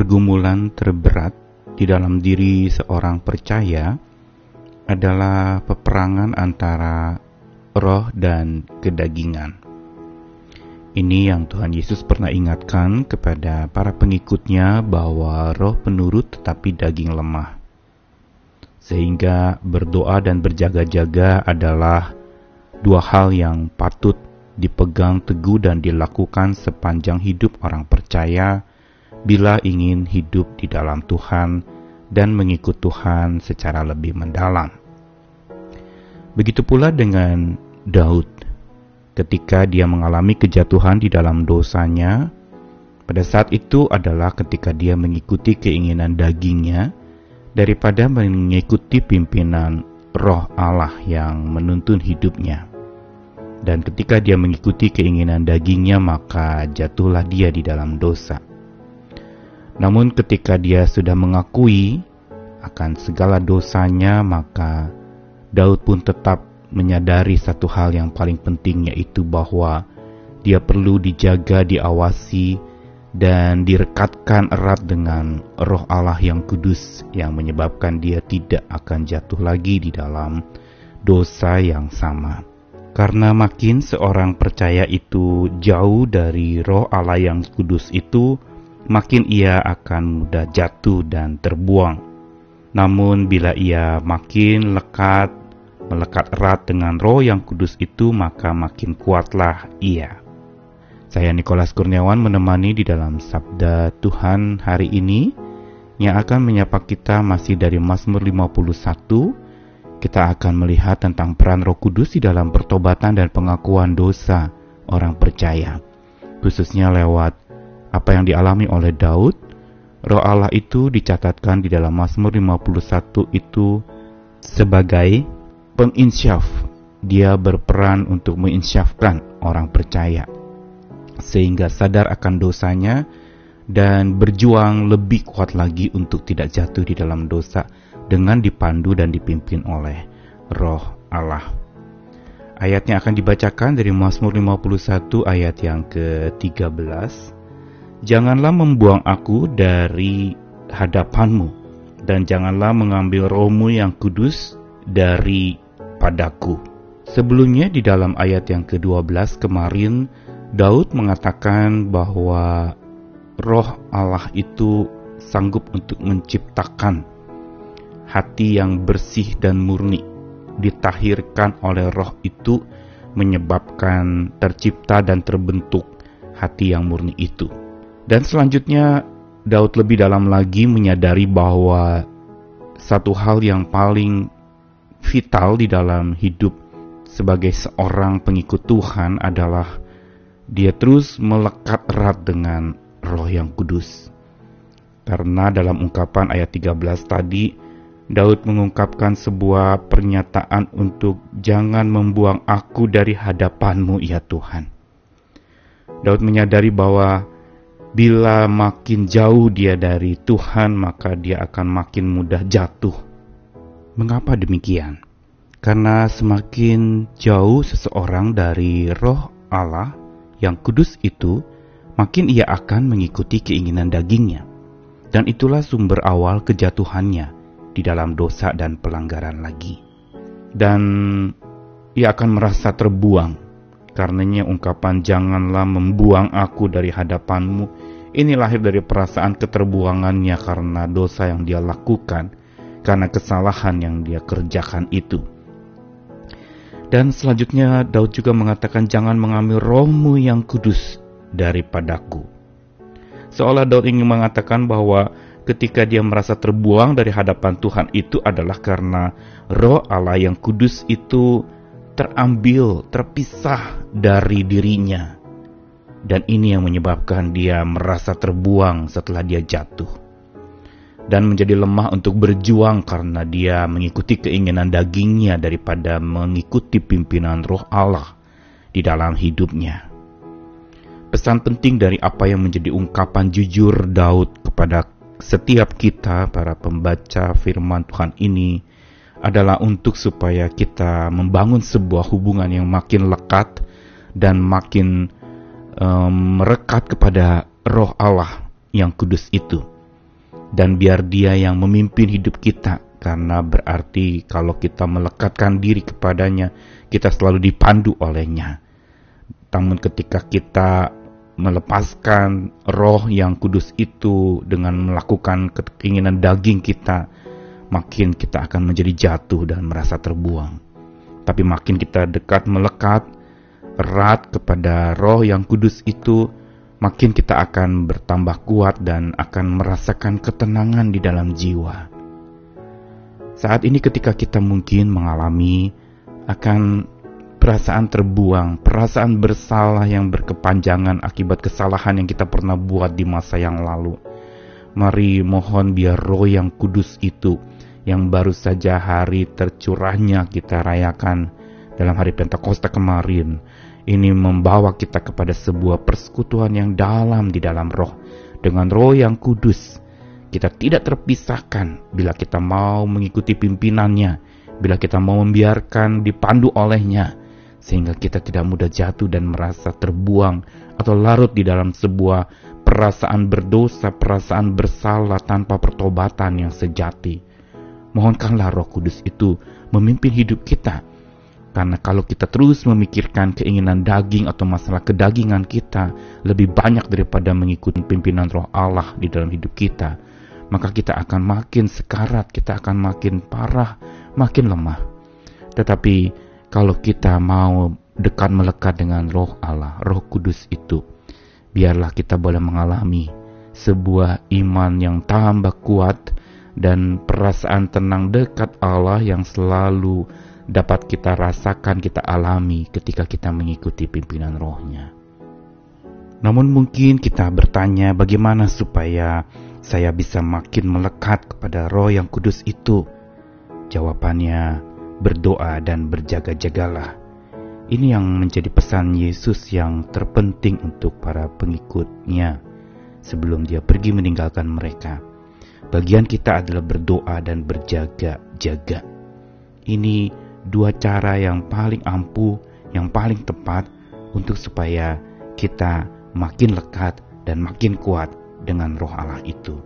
pergumulan terberat di dalam diri seorang percaya adalah peperangan antara roh dan kedagingan. Ini yang Tuhan Yesus pernah ingatkan kepada para pengikutnya bahwa roh penurut tetapi daging lemah. Sehingga berdoa dan berjaga-jaga adalah dua hal yang patut dipegang teguh dan dilakukan sepanjang hidup orang percaya bila ingin hidup di dalam Tuhan dan mengikut Tuhan secara lebih mendalam. Begitu pula dengan Daud, ketika dia mengalami kejatuhan di dalam dosanya, pada saat itu adalah ketika dia mengikuti keinginan dagingnya daripada mengikuti pimpinan roh Allah yang menuntun hidupnya. Dan ketika dia mengikuti keinginan dagingnya, maka jatuhlah dia di dalam dosa. Namun ketika dia sudah mengakui akan segala dosanya, maka Daud pun tetap menyadari satu hal yang paling penting yaitu bahwa dia perlu dijaga, diawasi, dan direkatkan erat dengan roh Allah yang kudus yang menyebabkan dia tidak akan jatuh lagi di dalam dosa yang sama. Karena makin seorang percaya itu jauh dari roh Allah yang kudus itu, makin ia akan mudah jatuh dan terbuang. Namun bila ia makin lekat, melekat erat dengan roh yang kudus itu, maka makin kuatlah ia. Saya Nikolas Kurniawan menemani di dalam Sabda Tuhan hari ini yang akan menyapa kita masih dari Mazmur 51. Kita akan melihat tentang peran Roh Kudus di dalam pertobatan dan pengakuan dosa orang percaya, khususnya lewat apa yang dialami oleh Daud, roh Allah itu dicatatkan di dalam Mazmur 51 itu sebagai penginsyaf. Dia berperan untuk menginsyafkan orang percaya sehingga sadar akan dosanya dan berjuang lebih kuat lagi untuk tidak jatuh di dalam dosa dengan dipandu dan dipimpin oleh roh Allah. Ayatnya akan dibacakan dari Mazmur 51 ayat yang ke-13 Janganlah membuang aku dari hadapanmu, dan janganlah mengambil rohmu yang kudus dari padaku. Sebelumnya di dalam ayat yang ke-12 kemarin, Daud mengatakan bahwa roh Allah itu sanggup untuk menciptakan hati yang bersih dan murni, ditahirkan oleh roh itu menyebabkan tercipta dan terbentuk hati yang murni itu. Dan selanjutnya Daud lebih dalam lagi menyadari bahwa satu hal yang paling vital di dalam hidup sebagai seorang pengikut Tuhan adalah dia terus melekat erat dengan roh yang kudus. Karena dalam ungkapan ayat 13 tadi, Daud mengungkapkan sebuah pernyataan untuk jangan membuang aku dari hadapanmu ya Tuhan. Daud menyadari bahwa Bila makin jauh dia dari Tuhan, maka dia akan makin mudah jatuh. Mengapa demikian? Karena semakin jauh seseorang dari roh Allah yang kudus itu, makin ia akan mengikuti keinginan dagingnya. Dan itulah sumber awal kejatuhannya di dalam dosa dan pelanggaran lagi. Dan ia akan merasa terbuang Karenanya ungkapan janganlah membuang aku dari hadapanmu ini lahir dari perasaan keterbuangannya karena dosa yang dia lakukan, karena kesalahan yang dia kerjakan itu. Dan selanjutnya Daud juga mengatakan jangan mengambil rohmu yang kudus daripadaku. Seolah Daud ingin mengatakan bahwa ketika dia merasa terbuang dari hadapan Tuhan itu adalah karena roh Allah yang kudus itu terambil, terpisah dari dirinya. Dan ini yang menyebabkan dia merasa terbuang setelah dia jatuh. Dan menjadi lemah untuk berjuang karena dia mengikuti keinginan dagingnya daripada mengikuti pimpinan roh Allah di dalam hidupnya. Pesan penting dari apa yang menjadi ungkapan jujur Daud kepada setiap kita para pembaca firman Tuhan ini adalah untuk supaya kita membangun sebuah hubungan yang makin lekat dan makin um, merekat kepada roh Allah yang kudus itu. dan biar dia yang memimpin hidup kita karena berarti kalau kita melekatkan diri kepadanya kita selalu dipandu olehnya namun ketika kita melepaskan roh yang kudus itu dengan melakukan keinginan daging kita makin kita akan menjadi jatuh dan merasa terbuang tapi makin kita dekat melekat erat kepada roh yang kudus itu makin kita akan bertambah kuat dan akan merasakan ketenangan di dalam jiwa. Saat ini ketika kita mungkin mengalami akan perasaan terbuang, perasaan bersalah yang berkepanjangan akibat kesalahan yang kita pernah buat di masa yang lalu. Mari mohon biar roh yang kudus itu yang baru saja hari tercurahnya kita rayakan dalam hari Pentakosta kemarin ini membawa kita kepada sebuah persekutuan yang dalam di dalam roh. Dengan roh yang kudus, kita tidak terpisahkan bila kita mau mengikuti pimpinannya, bila kita mau membiarkan dipandu olehnya, sehingga kita tidak mudah jatuh dan merasa terbuang atau larut di dalam sebuah perasaan berdosa, perasaan bersalah tanpa pertobatan yang sejati. Mohonkanlah roh kudus itu memimpin hidup kita, karena kalau kita terus memikirkan keinginan daging atau masalah kedagingan kita lebih banyak daripada mengikuti pimpinan roh Allah di dalam hidup kita, maka kita akan makin sekarat, kita akan makin parah, makin lemah. Tetapi kalau kita mau dekat melekat dengan roh Allah, roh kudus itu, biarlah kita boleh mengalami sebuah iman yang tambah kuat dan perasaan tenang dekat Allah yang selalu dapat kita rasakan, kita alami ketika kita mengikuti pimpinan rohnya. Namun mungkin kita bertanya bagaimana supaya saya bisa makin melekat kepada roh yang kudus itu. Jawabannya, berdoa dan berjaga-jagalah. Ini yang menjadi pesan Yesus yang terpenting untuk para pengikutnya sebelum dia pergi meninggalkan mereka. Bagian kita adalah berdoa dan berjaga-jaga. Ini dua cara yang paling ampuh, yang paling tepat untuk supaya kita makin lekat dan makin kuat dengan roh Allah itu.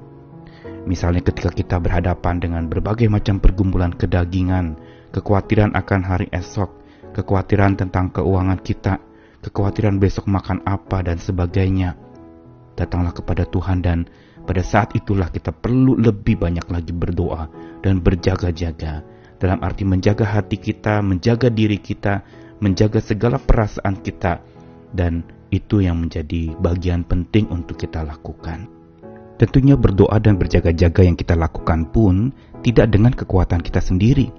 Misalnya ketika kita berhadapan dengan berbagai macam pergumulan kedagingan, kekhawatiran akan hari esok, kekhawatiran tentang keuangan kita, kekhawatiran besok makan apa dan sebagainya. Datanglah kepada Tuhan dan pada saat itulah kita perlu lebih banyak lagi berdoa dan berjaga-jaga dalam arti menjaga hati kita, menjaga diri kita, menjaga segala perasaan kita, dan itu yang menjadi bagian penting untuk kita lakukan. Tentunya berdoa dan berjaga-jaga yang kita lakukan pun tidak dengan kekuatan kita sendiri,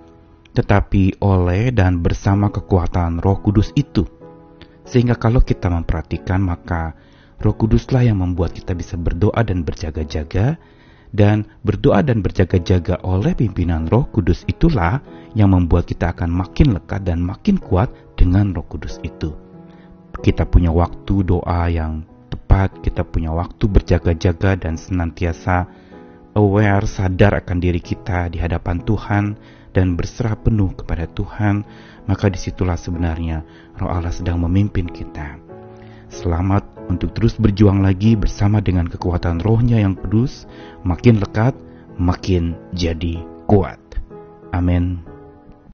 tetapi oleh dan bersama kekuatan Roh Kudus itu. Sehingga kalau kita memperhatikan maka Roh Kuduslah yang membuat kita bisa berdoa dan berjaga-jaga dan berdoa dan berjaga-jaga oleh pimpinan Roh Kudus itulah yang membuat kita akan makin lekat dan makin kuat dengan Roh Kudus itu. Kita punya waktu doa yang tepat, kita punya waktu berjaga-jaga dan senantiasa aware, sadar akan diri kita di hadapan Tuhan dan berserah penuh kepada Tuhan, maka di situlah sebenarnya Roh Allah sedang memimpin kita. Selamat untuk terus berjuang lagi bersama dengan kekuatan rohnya yang kudus, makin lekat, makin jadi kuat. Amin.